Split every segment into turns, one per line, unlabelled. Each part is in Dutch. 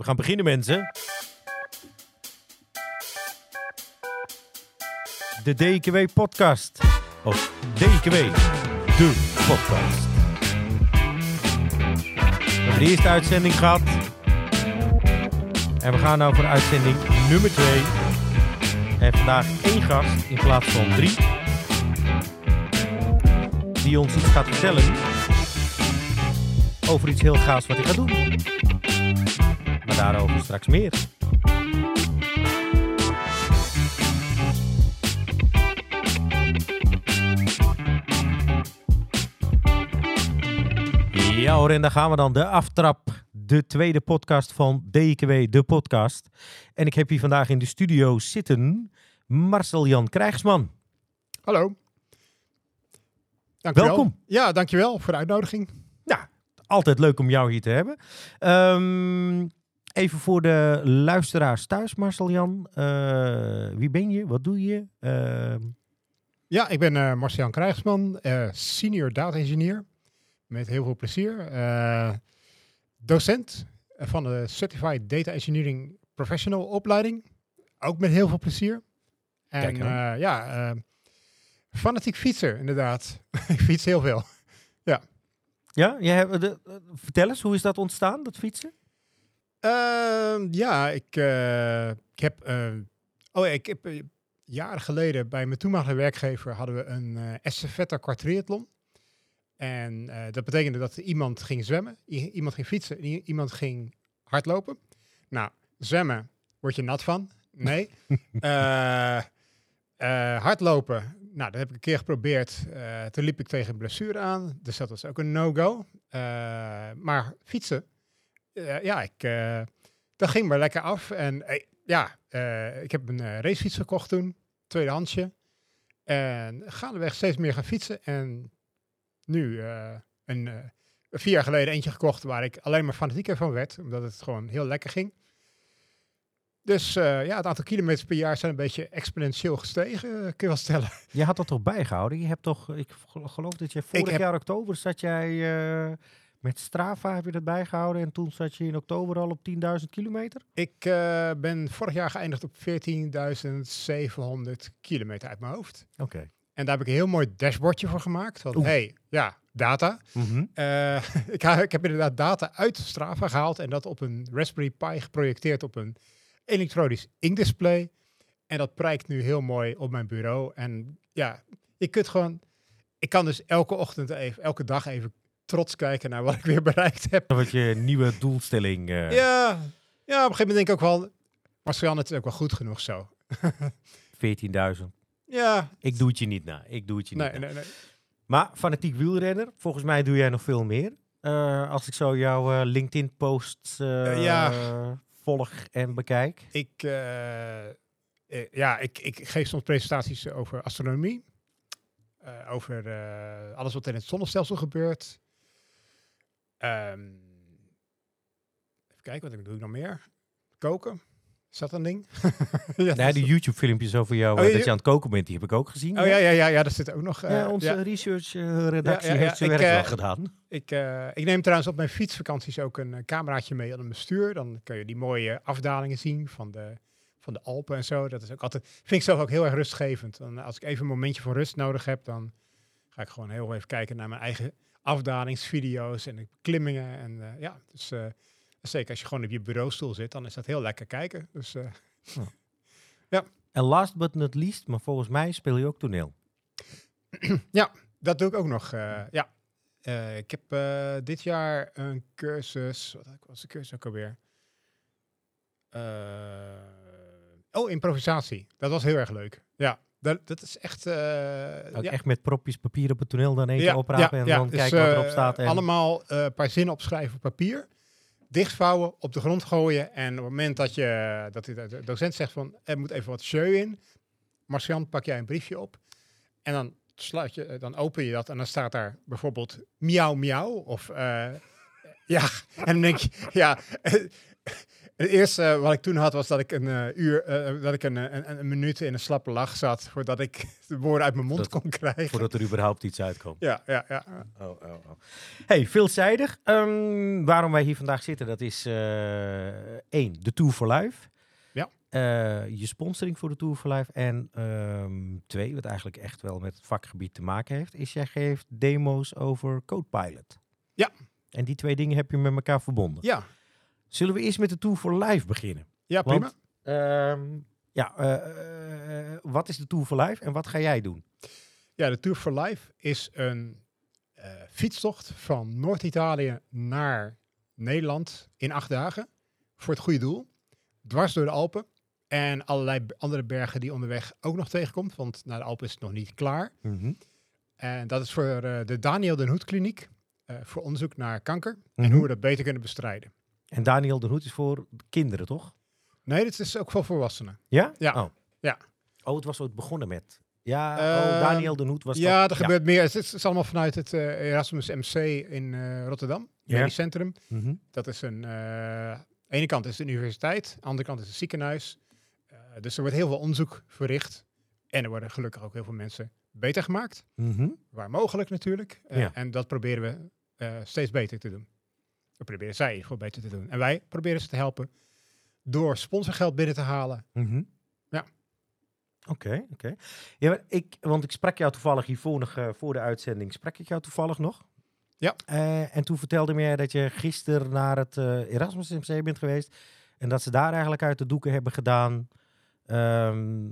We gaan beginnen, mensen. De DKW-podcast. Of DKW, de podcast. We hebben de eerste uitzending gehad. En we gaan nou voor uitzending nummer 2. En vandaag één gast in plaats van drie. Die ons iets gaat vertellen over iets heel gaafs wat hij gaat doen. Daarover straks meer. Ja hoor, en daar gaan we dan. De aftrap. De tweede podcast van DKW, de podcast. En ik heb hier vandaag in de studio zitten Marcel-Jan Krijgsman.
Hallo. Dankjewel.
Welkom.
Ja, dankjewel voor de uitnodiging.
Altijd leuk om jou hier te hebben. Ehm, even voor de luisteraars thuis, Marcel-Jan. Eh, wie ben je? Wat doe je? Ehm,
Ja, ik ben eh Marcian Krijgsman, eh, senior data engineer. Met heel veel plezier. Docent van de Certified Data Engineering Professional opleiding. Ook met heel veel plezier. En ja, fanatiek fietser inderdaad. ik fiets heel veel.
ja, jij hebt, de, vertel eens, hoe is dat ontstaan, dat fietsen?
Ehm, ja, ik, eh, ik heb. eh, oh, ja, ik heb eh, jaren geleden bij mijn toenmalige werkgever hadden we een eh estafette kwartriathlon. En dat betekende dat iemand ging zwemmen, iemand ging fietsen, iemand ging hardlopen. Nou, zwemmen word je nat van. Nee. Hardlopen, nou, dat heb ik een keer geprobeerd. Toen liep ik tegen een blessure aan, dus dat was ook een no-go. Maar fietsen, eh, ja, ik, eh, dat ging maar lekker af. En eh, ja, ik heb een racefiets gekocht toen, tweedehandsje. En gaandeweg steeds meer gaan fietsen. En nu een, vier jaar geleden eentje gekocht waar ik alleen maar fanatieker van werd. Omdat het gewoon heel lekker ging. Dus ja, het aantal kilometers per jaar zijn een beetje exponentieel gestegen, kun je wel stellen.
Je had dat toch bijgehouden? Je hebt toch, ik gel- geloof dat je vorig
heb-
jaar oktober zat jij met Strava, heb je dat bijgehouden? En toen zat je in oktober al op 10.000 kilometer?
Ik eh, ben vorig jaar geëindigd op 14.700 kilometer uit mijn hoofd.
Oké.
En daar heb ik een heel mooi dashboardje voor gemaakt. Want
Oeh.
hey, ja, data.
Mhm.
Eh, ik, ik heb inderdaad data uit Strava gehaald en dat op een Raspberry Pi geprojecteerd op een elektronisch inkdisplay. En dat prijkt nu heel mooi op mijn bureau. En ja, je kunt gewoon... Ik kan dus elke ochtend even, elke dag even trots kijken naar wat ik weer bereikt heb.
Wat je nieuwe doelstelling... eh,
Ja, ja op een gegeven moment denk ik ook wel... Marcian, het is ook wel goed genoeg zo.
14.000.
Ja,
Ik doe het je niet na. Ik doe het je niet
nee,
na.
nee, nee.
Maar fanatiek wielrenner, volgens mij doe jij nog veel meer. Eh, als ik zo jouw eh, LinkedIn-posts eh,
Ja.
volg en bekijk.
Ik, ja, ik, ik geef soms presentaties over astronomie. over alles wat in het zonnestelsel gebeurt. Ehm, even kijken, wat doe ik nog meer? Koken. Is dat een ding? ja,
Nee, die YouTube-filmpjes over jou,
Oh,
eh, dat je aan het koken bent, die heb ik ook gezien.
oh ja, ja, ja, ja, dat zit ook nog. eh,
Ja, onze
ja.
research-redactie
Ja, ja, ja,
heeft zijn
ik,
werk wel
eh,
gedaan.
Ik, eh, ik neem trouwens op mijn fietsvakanties ook een eh, cameraatje mee aan mijn bestuur. Dan kun je die mooie afdalingen zien van de, van de Alpen en zo. Dat is ook altijd, vind ik zelf ook heel erg rustgevend. Dan, eh, als ik even een momentje van rust nodig heb, dan ga ik gewoon heel even kijken naar mijn eigen afdalingsvideo's en klimmingen. En eh, ja, dus zeker als je gewoon op je bureaustoel zit, dan is dat heel lekker kijken. Dus eh,
En last but not least, maar volgens mij speel je ook toneel.
dat doe ik ook nog. ja, ik heb dit jaar een cursus. Wat was de cursus ook alweer? Oh, improvisatie. Dat was heel erg leuk. Ja, dat, dat is echt. eh,
Ook
ja,
echt met propjes papier op het toneel dan keer
ja,
oprapen en dan
dus,
kijken wat
eh,
erop staat. En...
Allemaal eh, een paar zinnen opschrijven op papier. Dichtvouwen, op de grond gooien. En op het moment dat, je, dat de docent zegt van er moet even wat jeu in. Marcian, pak jij een briefje op. En dan sluit je, dan open je dat en dan staat daar bijvoorbeeld miauw miauw. Of eh, ja, en dan denk je, ja, Het eerste wat ik toen had was dat ik een uh, uur, uh, dat ik een, een, een, minuut in een slappe lach zat voordat ik de woorden uit mijn mond
Dat-
kon krijgen.
Voordat er überhaupt iets uitkomt.
Ja, ja, ja.
Oh, oh, oh. Hey, veelzijdig. Ehm, waarom wij hier vandaag zitten, dat is eh, één, de Tour for Life.
Ja.
Eh, je sponsoring voor de Tour for Life. En ehm, twee, wat eigenlijk echt wel met het vakgebied te maken heeft, is jij geeft demo's over Codepilot.
Ja.
En die twee dingen heb je met elkaar verbonden.
Ja,
Zullen we eerst met de Tour for Life beginnen?
ja prima.
Want, ehm, ja, eh, eh, wat is de Tour for Life en wat ga jij doen?
Ja, de Tour for Life is een eh, fietstocht van Noord-Italië naar Nederland in acht dagen. Voor het goede doel. Dwars door de Alpen. En allerlei andere bergen die onderweg ook nog tegenkomt. Want naar de Alpen is het nog niet klaar. En dat is voor eh, de Daniel Den Hoed Kliniek. eh, voor onderzoek naar kanker. En
Mhm.
hoe we dat beter kunnen bestrijden.
En Daniel de Hoed is voor kinderen, toch?
Nee, dit is ook voor volwassenen.
Ja?
Ja.
Oh.
Ja.
Oh, het was ooit begonnen met. Ja, oh, Daniel de Hoed was
ja,
dat.
er gebeurt meer. Het is, het is allemaal vanuit het eh, Erasmus MC in eh, Rotterdam.
Ja.
Centrum.
Mhm.
Dat is een. eh, aan de ene kant is het een universiteit, aan de andere kant is het ziekenhuis. Dus er wordt heel veel onderzoek verricht. En er worden gelukkig ook heel veel mensen beter gemaakt.
Mhm.
Waar mogelijk natuurlijk.
Ja.
En dat proberen we steeds beter te doen. We proberen zij ieder geval beter te doen. En wij proberen ze te helpen door sponsorgeld binnen te halen.
Mhm.
Ja.
Oké, oké. Ja, ik, want ik sprak jou toevallig hiervoor nog, eh, voor de uitzending, sprak ik jou toevallig nog?
Ja.
Eh, en toen vertelde me jij dat je gisteren naar het eh, Erasmus MC bent geweest. En dat ze daar eigenlijk uit de doeken hebben gedaan ehm,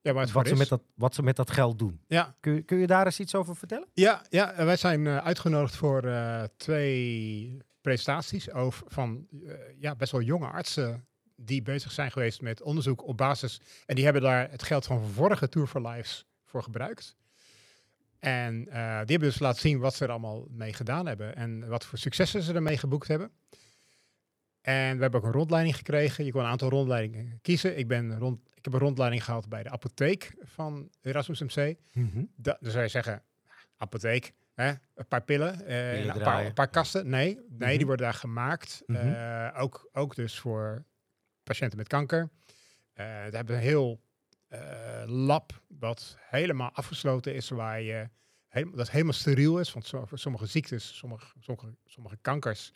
Ja, maar het
wat, ze
is.
met dat, wat ze met dat geld doen.
Ja,
Kun, je- kun je daar eens iets over vertellen?
Ja, ja wij zijn uitgenodigd voor twee presentaties over, van eh, ja, best wel jonge artsen die bezig zijn geweest met onderzoek op basis. En die hebben daar het geld van vorige Tour for Lives voor gebruikt. En eh, die hebben dus laten zien wat ze er allemaal mee gedaan hebben en wat voor successen ze ermee geboekt hebben. En we hebben ook een rondleiding gekregen. Je kon een aantal rondleidingen kiezen. Ik, ben rond, ik heb een rondleiding gehad bij de apotheek van Erasmus MC. Da, dan zou je zeggen, apotheek, hè? een paar pillen, eh,
Pillen
een, paar,
draaien.
een paar kasten. Nee, nee
Mhm.
die worden daar gemaakt.
Mhm.
Eh, ook, ook dus voor patiënten met kanker. Eh we hebben een heel eh, lab wat helemaal afgesloten is, waar je helemaal, dat helemaal steriel is. Want voor sommige ziektes, sommige, sommige, sommige kankers,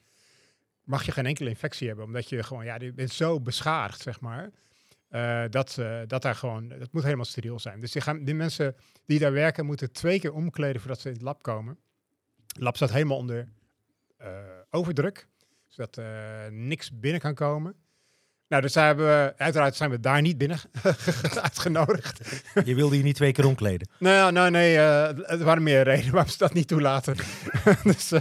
mag je geen enkele infectie hebben, omdat je gewoon, ja, je bent zo beschadigd, zeg maar. Eh, dat, eh, dat daar gewoon, dat moet helemaal steriel zijn. Dus die, gaan, die mensen die daar werken, moeten twee keer omkleden voordat ze in het lab komen. Het lab staat helemaal onder eh, overdruk, zodat niks binnen kan komen. Nou, dus daar hebben we, uiteraard zijn we daar niet binnen uitgenodigd.
Je wilde je niet twee keer omkleden.
Nou, nou nee, er waren meer redenen waarom ze dat niet toelaten. dus,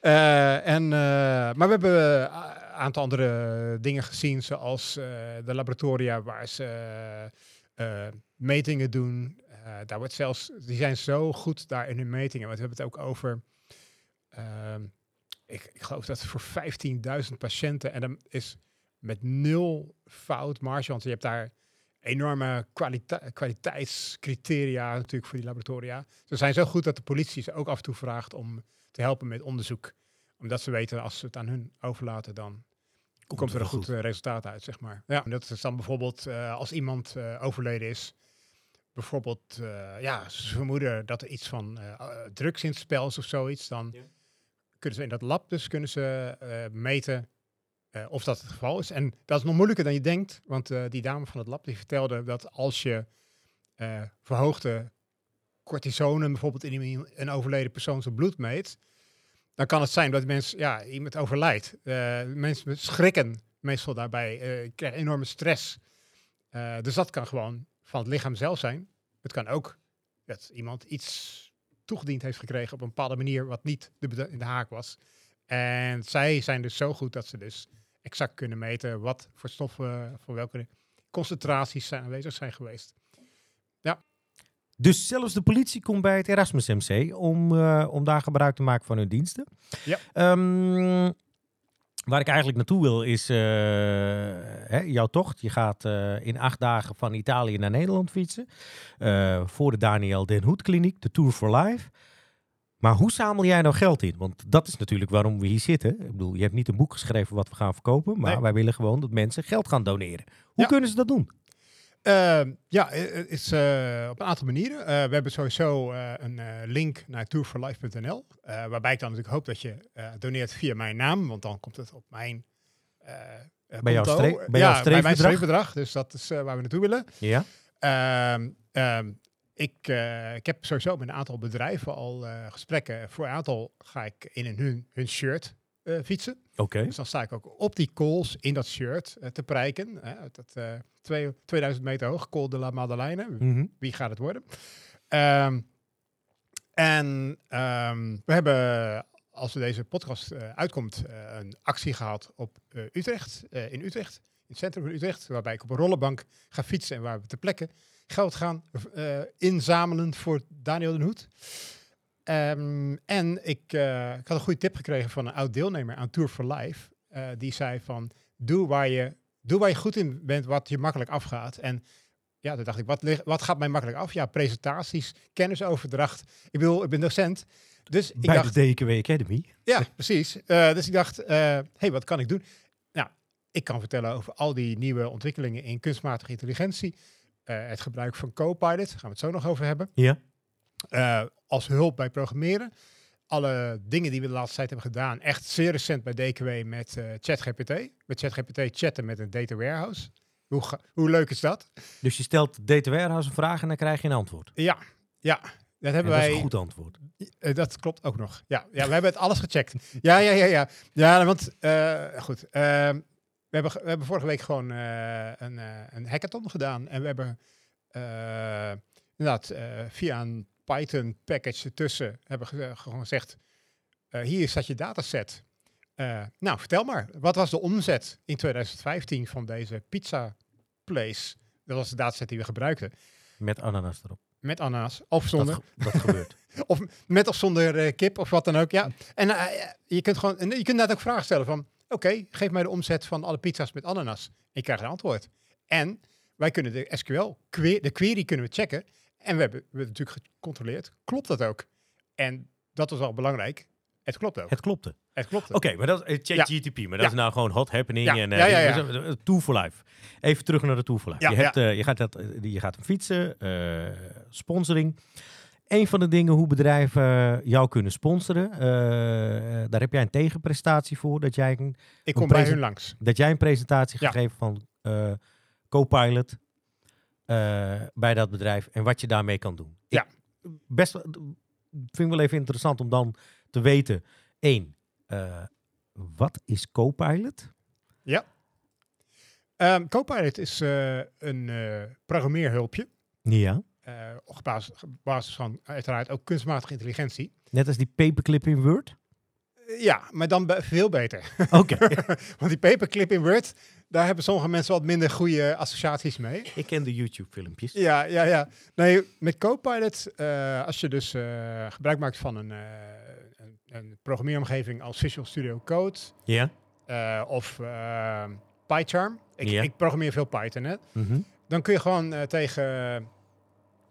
en, maar we hebben aantal andere dingen gezien, zoals eh, de laboratoria waar ze eh, eh, metingen doen. Daar wordt zelfs, die zijn zo goed daar in hun metingen. Want we hebben het ook over, ehm, ik, ik geloof dat voor 15.000 patiënten. En dan is met nul foutmarge, want je hebt daar enorme kwalite- kwaliteitscriteria natuurlijk voor die laboratoria. Ze zijn zo goed dat de politie ze ook af en toe vraagt om te helpen met onderzoek. Omdat ze weten als ze het aan hun overlaten, dan komt, er
wel
een goed, eh, resultaat uit, zeg maar. Ja, en dat is dan bijvoorbeeld eh, als iemand eh, overleden is. Bijvoorbeeld, eh, ja, ze vermoeden dat er iets van drugs in het spel is of zoiets. Dan
Ja.
kunnen ze in dat lab dus kunnen ze eh, meten eh, of dat het geval is. En dat is nog moeilijker dan je denkt. Want eh, die dame van het lab die vertelde dat als je eh, verhoogde cortisonen bijvoorbeeld in een- een overleden persoon zijn bloed meet, dan kan het zijn dat mensen, ja, iemand overlijdt. Eh, mensen schrikken meestal daarbij, eh, krijgen enorme stress. Eh, dus dat kan gewoon van het lichaam zelf zijn. Het kan ook dat iemand iets toegediend heeft gekregen op een bepaalde manier wat niet de, in de haak was. En zij zijn dus zo goed dat ze dus exact kunnen meten wat voor stoffen, voor welke concentraties zijn aanwezig zijn geweest.
Dus zelfs de politie komt bij het Erasmus MC om, eh, om daar gebruik te maken van hun diensten.
Ja.
Ehm, waar ik eigenlijk naartoe wil is eh, hè, jouw tocht. Je gaat eh, in acht dagen van Italië naar Nederland fietsen. voor de Daniel Den Hoed Kliniek, de Tour for Life. Maar hoe zamel jij nou geld in? Want dat is natuurlijk waarom we hier zitten. Ik bedoel, je hebt niet een boek geschreven wat we gaan verkopen, maar
Nee.
wij willen gewoon dat mensen geld gaan doneren. Hoe
Ja.
kunnen ze dat doen?
Ehm, ja, het is eh, op een aantal manieren. Eh, we hebben sowieso eh, een link naar tourforlife.nl, waarbij ik dan natuurlijk hoop dat je doneert via mijn naam, want dan komt het op mijn
Bij jouw bij
ja,
jouw
bij mijn
streefbedrag?
streefbedrag. Dus dat is waar we naartoe willen.
Ja.
Ehm, ehm, ik, ik heb sowieso met een aantal bedrijven al gesprekken. Voor een aantal ga ik in een, hun, hun shirt eh, fietsen.
Oké.
Dus dan sta ik ook op die calls in dat shirt eh, te prijken. Hè, uit dat eh, twee- 2000 meter hoog, Col de la Madeleine.
Mhm.
Wie gaat het worden? Ehm, en ehm, we hebben, als deze podcast eh, uitkomt, eh, een actie gehad op eh, Utrecht, eh, in Utrecht, in het centrum van Utrecht, waarbij ik op een rollenbank ga fietsen en waar we ter plekke geld gaan eh, inzamelen voor Daniel den Hoed. Ehm, en ik, eh, ik had een goede tip gekregen van een oud deelnemer aan Tour for Life. eh, die zei van, doe waar, je, doe waar je goed in bent, wat je makkelijk afgaat. En ja, toen dacht ik, wat, lig- wat gaat mij makkelijk af? Ja, presentaties, kennisoverdracht. Ik bedoel, ik ben docent. Dus ik
Bij
dacht,
de DKW Academy.
ja, precies. Eh, dus ik dacht, hé, hey, wat kan ik doen? Nou, ik kan vertellen over al die nieuwe ontwikkelingen in kunstmatige intelligentie. Het gebruik van Copilot, daar gaan we het zo nog over hebben.
Ja.
Eh, als hulp bij programmeren. Alle dingen die we de laatste tijd hebben gedaan, echt zeer recent bij DKW met eh, ChatGPT. Met ChatGPT chatten met een data warehouse. Hoe, hoe leuk is dat?
Dus je stelt Data Warehouse een vraag en dan krijg je een antwoord.
Ja, ja. Dat
En
hebben
dat
wij.
is een goed antwoord.
Eh, dat klopt ook nog. Ja, ja, we hebben het alles gecheckt. Ja, ja, ja, ja. Ja, want goed. we, hebben, we hebben vorige week gewoon een, een hackathon gedaan. En we hebben inderdaad eh, via een Python package ertussen hebben ge- gewoon gezegd: eh, hier staat je dataset. Eh, nou, vertel maar. Wat was de omzet in 2015 van deze pizza place? Dat was de dataset die we gebruikten.
Met ananas erop.
Met ananas of zonder.
dat gebeurt.
Of met of zonder eh, kip of wat dan ook. Ja. En eh, je kunt gewoon, en je kunt inderdaad ook vragen stellen van, oké, geef mij de omzet van alle pizza's met ananas. En je krijgt een antwoord. En wij kunnen de SQL, que- de query kunnen we checken. En we hebben, we hebben natuurlijk gecontroleerd, klopt dat ook? En dat was wel belangrijk. Het klopt ook. Het,
Het klopte.
klopt ook.
Oké, maar dat is ChatGTP, maar dat
Ja.
is nou gewoon hot happening
Ja,
en eh, Tour for Life. Even terug naar de Tour for Life. Je, hebt, eh, je, gaat dat, eh, je gaat hem fietsen, sponsoring. Een van de dingen hoe bedrijven jou kunnen sponsoren, daar heb jij een tegenprestatie voor, dat jij een,
Ik kom
een
bij hun langs.
dat jij een presentatie
Ja.
gegeven van eh, Copilot bij dat bedrijf en wat je daarmee kan doen.
Ja.
Ik, best vind ik wel even interessant om dan te weten. Eén, eh, wat is Copilot?
Ehm Copilot is eh, een eh, programmeerhulpje.
Ja.
eh op basis, basis van uiteraard ook kunstmatige intelligentie.
Net als die paperclip in Word?
Eh, ja, maar dan be- veel beter.
Oké.
Want die paperclip in Word, daar hebben sommige mensen wat minder goede associaties mee.
ik ken de YouTube filmpjes.
Ja, ja, ja. Nee, met Copilot, eh, als je dus eh, gebruik maakt van een, eh, een, een programmeeromgeving als Visual Studio Code
Ja.
of PyCharm. Ik,
Ja.
ik programmeer veel Python, hè.
Mhm.
Dan kun je gewoon tegen...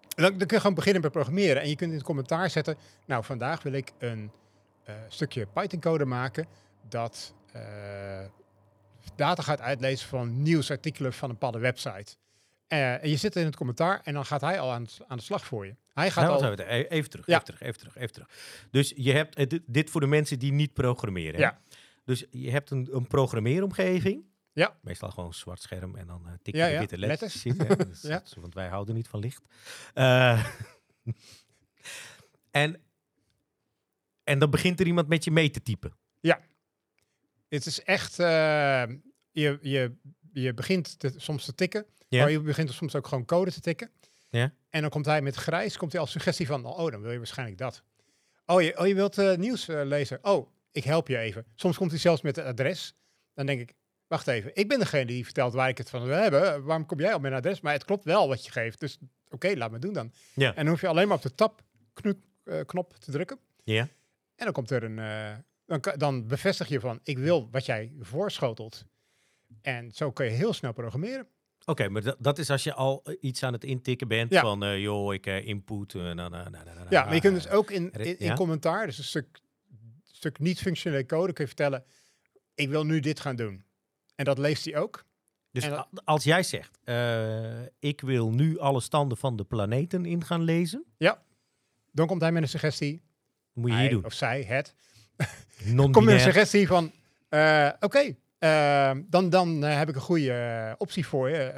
Dan, dan kun je gewoon beginnen met programmeren. En je kunt in het commentaar zetten... Nou, vandaag wil ik een stukje Python-code maken... dat data gaat uitlezen van nieuwsartikelen van een bepaalde website. Eh, en je zit in het commentaar en dan gaat hij al aan, aan de slag voor je. Hij gaat
Nou,
al...
e- even terug,
Ja.
even terug, even terug, even terug. Dus je hebt, eh, dit, voor de mensen die niet programmeren.
Ja.
Dus je hebt een, een programmeeromgeving.
Ja.
Meestal gewoon een zwart scherm en dan eh tik je
Ja, ja,
witte letters. in? Dus,
Ja.
Want wij houden niet van licht. En, en dan begint er iemand met je mee te typen.
Het is echt... eh, je, je, je begint te- soms te tikken. Maar je begint soms ook gewoon code te tikken.
Ja.
En dan komt hij met grijs, komt hij als suggestie van, oh, dan wil je waarschijnlijk dat. Oh, je, oh, je wilt eh, nieuws eh, lezen. Oh, ik help je even. Soms komt hij zelfs met het adres. Dan denk ik, wacht even, ik ben degene die vertelt waar ik het van wil hebben. Waarom kom jij op mijn adres? Maar het klopt wel wat je geeft. Dus oké, laat me doen dan.
Ja.
En dan hoef je alleen maar op de tab-knop te drukken.
Ja.
En dan komt er een. Dan, dan bevestig je van: ik wil wat jij voorschotelt. En zo kun je heel snel programmeren.
Oké, maar dat, dat is als je al eh, iets aan het intikken bent
Ja.
van, eh, joh, ik eh, input. na, na, na, na, na,
Ja, maar je kunt dus ook in, in, in
ja?
commentaar, dus een stuk, stuk niet-functionele code, kun je vertellen, ik wil nu dit gaan doen. En dat leest hij ook.
Dus
dat-
als jij zegt, ik wil nu alle standen van de planeten in gaan lezen,
Dan komt hij met een suggestie,
moet je
hij
hier doen.
of zij, het, komt met een
Non-binair.
suggestie van, eh, oké, eh, dan, dan eh, heb ik een goede optie voor je.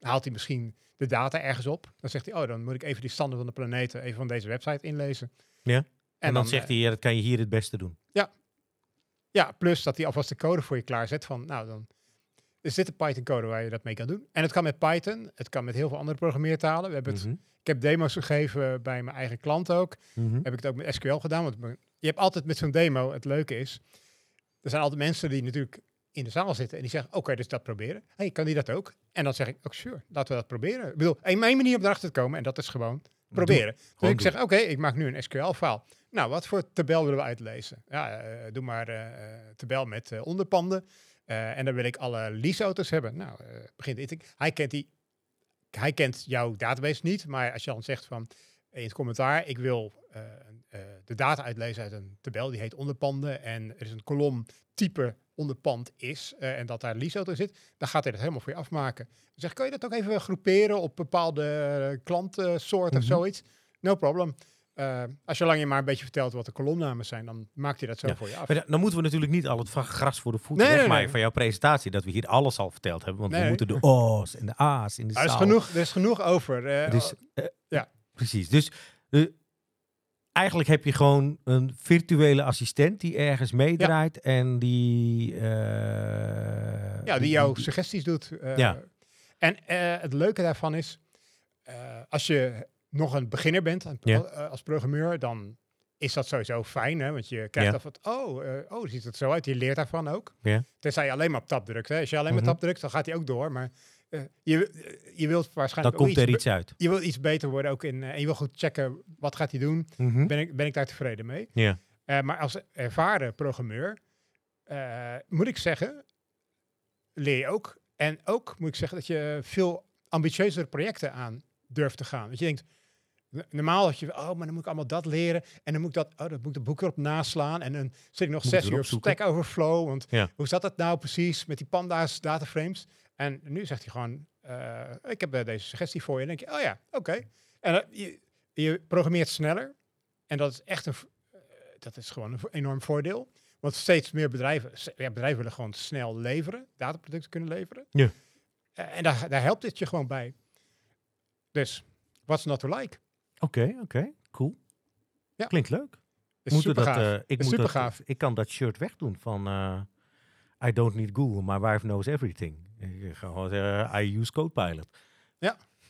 Haalt hij misschien de data ergens op. Dan zegt hij, oh, dan moet ik even die standen van de planeten even van deze website inlezen.
Ja.
En,
En dan zegt hij, ja, dat kan je hier het beste doen.
Ja, plus dat hij alvast de code voor je klaarzet van, nou dan is dit de Python code waar je dat mee kan doen. En het kan met Python, het kan met heel veel andere programmeertalen. We hebben het,
Mhm,
ik heb demo's gegeven bij mijn eigen klant ook.
mhm.
Heb ik het ook met SQL gedaan, want je hebt altijd met zo'n demo, het leuke is, er zijn altijd mensen die natuurlijk in de zaal zitten en die zeggen, oké, dus dat proberen. hey, kan die dat ook? En dan zeg ik, ook sure, laten we dat proberen. Ik bedoel, één mijn manier om erachter te komen en dat is gewoon proberen. Dus
Gewoon
ik zeg, oké, ik maak nu een SQL-file. Nou, wat voor tabel willen we uitlezen? Ja, eh, doe maar eh, tabel met onderpanden. En dan wil ik alle leaseauto's hebben. Nou, begint. Hij kent, die, hij kent jouw database niet, maar als je dan zegt van in het commentaar, ik wil eh, eh, de data uitlezen uit een tabel die heet onderpanden en er is een kolom type onderpand is eh, en dat daar leaseauto in zit, dan gaat hij dat helemaal voor je afmaken. Zeg kan je dat ook even groeperen op bepaalde klantsoorten
Mhm.
of zoiets? No problem. Als je lang je maar een beetje vertelt wat de kolomnamen zijn, dan maakt hij dat zo
Ja.
voor je af.
Maar dan moeten we natuurlijk niet al het gras voor de voeten
Nee, nee,
wegmaaien
nee.
van jouw presentatie. Dat we hier alles al verteld hebben. Want we moeten de O's en de A's in de
er, is
zaal.
genoeg, er is genoeg over.
Dus,
ja.
Precies. Dus eh, eigenlijk heb je gewoon een virtuele assistent die ergens meedraait en die... eh,
Ja, die jouw suggesties doet. eh,
Ja.
En het leuke daarvan is, als je nog een beginner bent
Ja.
als programmeur, dan is dat sowieso fijn, hè? Want je krijgt
Ja.
dan van, oh, oh, ziet het zo uit. Je leert daarvan ook.
Ja.
Tenzij je alleen maar op tab drukt. Hè? Als je alleen
Mhm.
maar tab drukt, dan gaat hij ook door. Maar eh, je, eh, je wilt
Dan
waarschijnlijk ook
komt er
iets,
uit.
je wilt iets beter worden ook in, eh, en je wil goed checken, wat gaat hij doen?
Mhm.
Ben ik, ben ik daar tevreden mee?
Ja.
Maar als ervaren programmeur moet ik zeggen, leer je ook. En ook moet ik zeggen dat je veel ambitieuzere projecten aan durft te gaan. Dat je denkt, normaal dat je, oh, maar dan moet ik allemaal dat leren. En dan moet ik dat, oh, dan moet ik de boek erop naslaan. En dan zit ik nog
Moet
zes uur op. Stack Overflow. Want
Ja.
hoe zat dat nou precies met die panda's dataframes? En nu zegt hij gewoon, eh, ik heb eh, deze suggestie voor je. En dan denk je, oh ja, oké. En eh, je, je programmeert sneller. En dat is echt een, dat is gewoon een enorm voordeel. Want steeds meer bedrijven, ja, bedrijven willen gewoon snel leveren, dataproducten kunnen leveren.
Ja.
En daar, daar helpt dit je gewoon bij. Dus, what's not to like?
Oké, oké. Cool.
Ja.
Klinkt leuk.
Is super gaaf.
ik,
Is
moet dat, ik kan dat shirt wegdoen van I don't need Google, my wife knows everything. Ik ga gewoon zeggen, I use Copilot.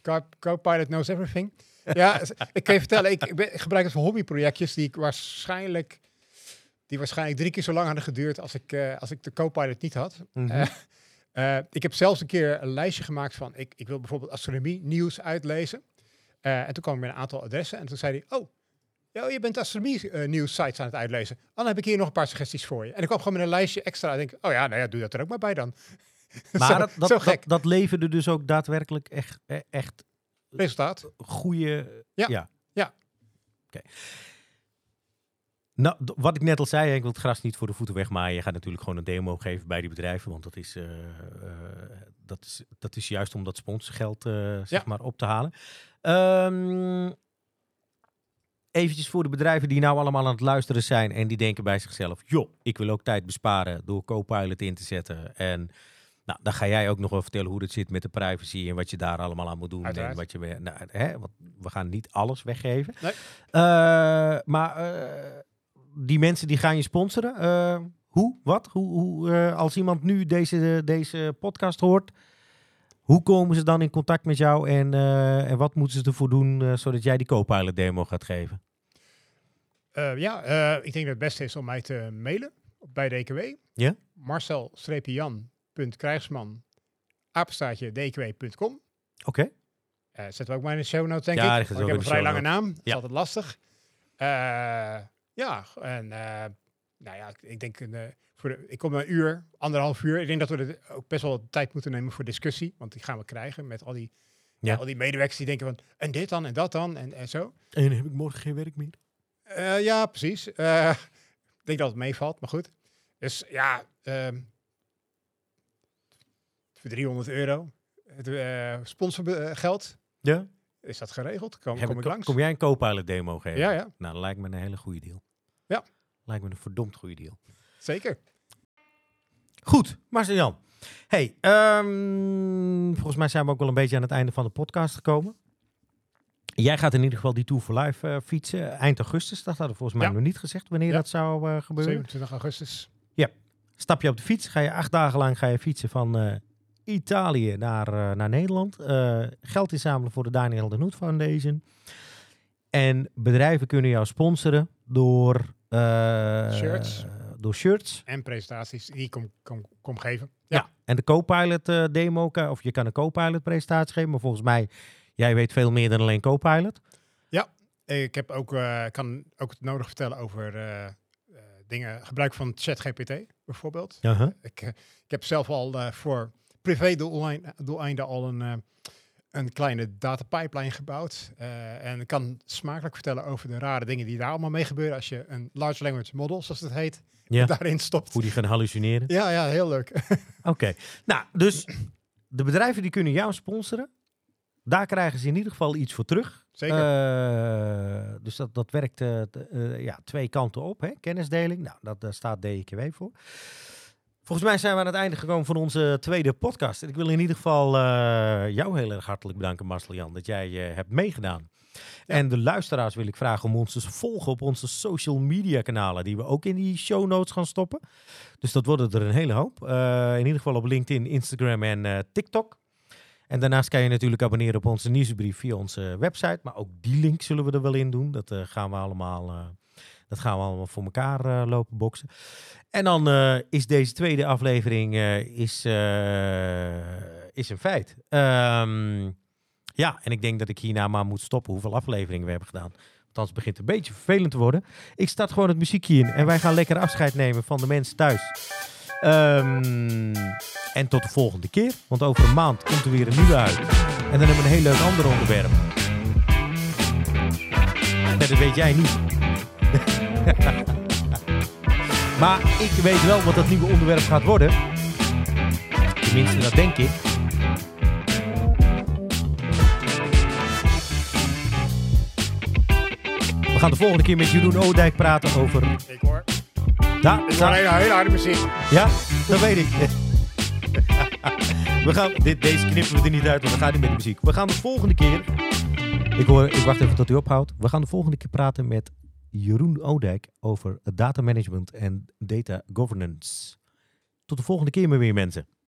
Co- Copilot knows everything. ja, ik kan je vertellen, ik, ik, ben, ik gebruik het voor hobbyprojectjes die ik waarschijnlijk, die waarschijnlijk drie keer zo lang hadden geduurd als ik, eh, als ik de Copilot niet had.
Mhm.
Eh, eh, ik heb zelfs een keer een lijstje gemaakt van, ik, ik wil bijvoorbeeld astronomie nieuws uitlezen. En toen kwam ik met een aantal adressen en toen zei hij, oh, ja, je bent astronomie nieuws sites aan het uitlezen. Dan heb ik hier nog een paar suggesties voor je. En ik kwam gewoon met een lijstje extra. En denk, oh ja, nou ja, doe dat er ook maar bij dan.
Maar
zo,
dat, dat,
zo
dat, leverde dus ook daadwerkelijk echt, e- echt
Resultaat.
goede...
Ja.
Ja.
Ja.
Oké. Nou, wat ik net al zei, ik wil het gras niet voor de voeten wegmaaien. Je gaat natuurlijk gewoon een demo geven bij die bedrijven, want dat is, eh, eh, dat is, dat is juist om dat sponsorgeld eh, zeg
Ja.
maar op te halen. Ehm eventjes voor de bedrijven die nou allemaal aan het luisteren zijn en die denken bij zichzelf, joh, ik wil ook tijd besparen door Copilot in te zetten. En nou, dan ga jij ook nog wel vertellen hoe het zit met de privacy en wat je daar allemaal aan moet doen. En wat je, nou, hè, want we gaan niet alles weggeven.
Nee.
Eh, maar eh, die mensen die gaan je sponsoren. eh, hoe? Wat? Hoe, hoe, als iemand nu deze, deze podcast hoort, hoe komen ze dan in contact met jou en, en wat moeten ze ervoor doen zodat jij die Copilot demo gaat geven?
Ja, ik denk dat het beste is om mij te mailen bij DKW.
Ja?
Marcel-jan.krijgsman apenstaartje dkw.com.
Oké.
Eh zetten we ook maar in de show notes, denk
Ja,
ik. Want ik heb een vrij lange naam. Dat is
Ja.
altijd lastig. Eh, ja, en eh, nou ja, ik, denk, voor de, ik kom een uur, anderhalf uur. Ik denk dat we er ook best wel tijd moeten nemen voor discussie. Want die gaan we krijgen met al die,
Ja.
al die medewerkers die denken van, en dit dan, en dat dan, en, en zo.
En dan heb ik morgen geen werk meer.
Ja, precies. Ik denk dat het meevalt, maar goed. Dus ja, ehm, voor 300 euro het uh, sponsorgeld,
Ja?
is dat geregeld? Kom,
Heb
kom
ik-
langs?
Kom jij een Copilot demo geven?
Ja, ja,
Nou, dat lijkt me een hele goede deal.
Ja.
Lijkt me een verdomd goede deal.
zeker.
Goed, Marcel-Jan. Hey, ehm, volgens mij zijn we ook wel een beetje aan het einde van de podcast gekomen. Jij gaat in ieder geval die Tour for Life eh, fietsen eind augustus. Dat hadden we volgens mij
Ja.
nog niet gezegd wanneer
Ja.
dat zou eh, gebeuren.
27 augustus.
Stap je op de fiets, ga je acht dagen lang ga je fietsen van eh, Italië naar, eh, naar Nederland. Eh, geld inzamelen voor de Daniel de Noet Foundation. En bedrijven kunnen jou sponsoren door, eh,
Shirts.
door shirts.
En presentaties die ik kom, kom, kom geven.
Ja. En de Copilot eh, demo, of je kan een Copilot presentatie geven. Maar volgens mij, jij weet veel meer dan alleen Copilot.
Ik heb ook, kan ook het nodig vertellen over dingen, gebruik van ChatGPT bijvoorbeeld.
Uh-huh.
Ik, ik heb zelf al voor privé doelein- doeleinden al een, eh, een kleine data pipeline gebouwd. Eh, en ik kan smakelijk vertellen over de rare dingen die daar allemaal mee gebeuren als je een large language model, zoals het heet,
Ja.
daarin stopt.
Hoe die gaan hallucineren.
Ja, ja, heel leuk.
Oké. Nou, dus de bedrijven die kunnen jou sponsoren. Daar krijgen ze in ieder geval iets voor terug.
Zeker.
Eh, dus dat, dat werkt ja, twee kanten op. Hè? Kennisdeling, nou, dat, daar staat DKW voor. Volgens mij zijn we aan het einde gekomen van onze tweede podcast. En ik wil in ieder geval eh, jou heel erg hartelijk bedanken, Marcel Jan, dat jij eh, hebt meegedaan. En de luisteraars wil ik vragen om ons te volgen op onze social media kanalen, die we ook in die show notes gaan stoppen. Dus dat worden er een hele hoop. Eh, in ieder geval op LinkedIn, Instagram en TikTok. En daarnaast kan je natuurlijk abonneren op onze nieuwsbrief via onze website. Maar ook die link zullen we er wel in doen. Dat, gaan, we allemaal, dat gaan we allemaal voor elkaar eh, lopen boksen. En dan eh, is deze tweede aflevering eh, is, is een feit. Ehm, ja, en ik denk dat ik hierna maar moet stoppen hoeveel afleveringen we hebben gedaan. Want anders begint het een beetje vervelend te worden. Ik start gewoon het muziekje in en wij gaan lekker afscheid nemen van de mensen thuis. Ehm, en tot de volgende keer, want over een maand komt er weer een nieuwe uit. En dan hebben we een heel leuk ander onderwerp. Nee, dat weet jij niet. maar ik weet wel wat dat nieuwe onderwerp gaat worden. Tenminste, dat denk ik. We gaan de volgende keer met Jeroen Oudijk praten over...
Ik hoor.
Daar-
hele, hele harde muziek.
ja, dat weet ik. we gaan, dit, deze knippen we er niet uit, want we gaan niet met de muziek. We gaan de volgende keer. Ik, hoor, ik wacht even tot u ophoudt. We gaan de volgende keer praten met Jeroen Oudijk over data management en data governance. Tot de volgende keer maar weer, mensen.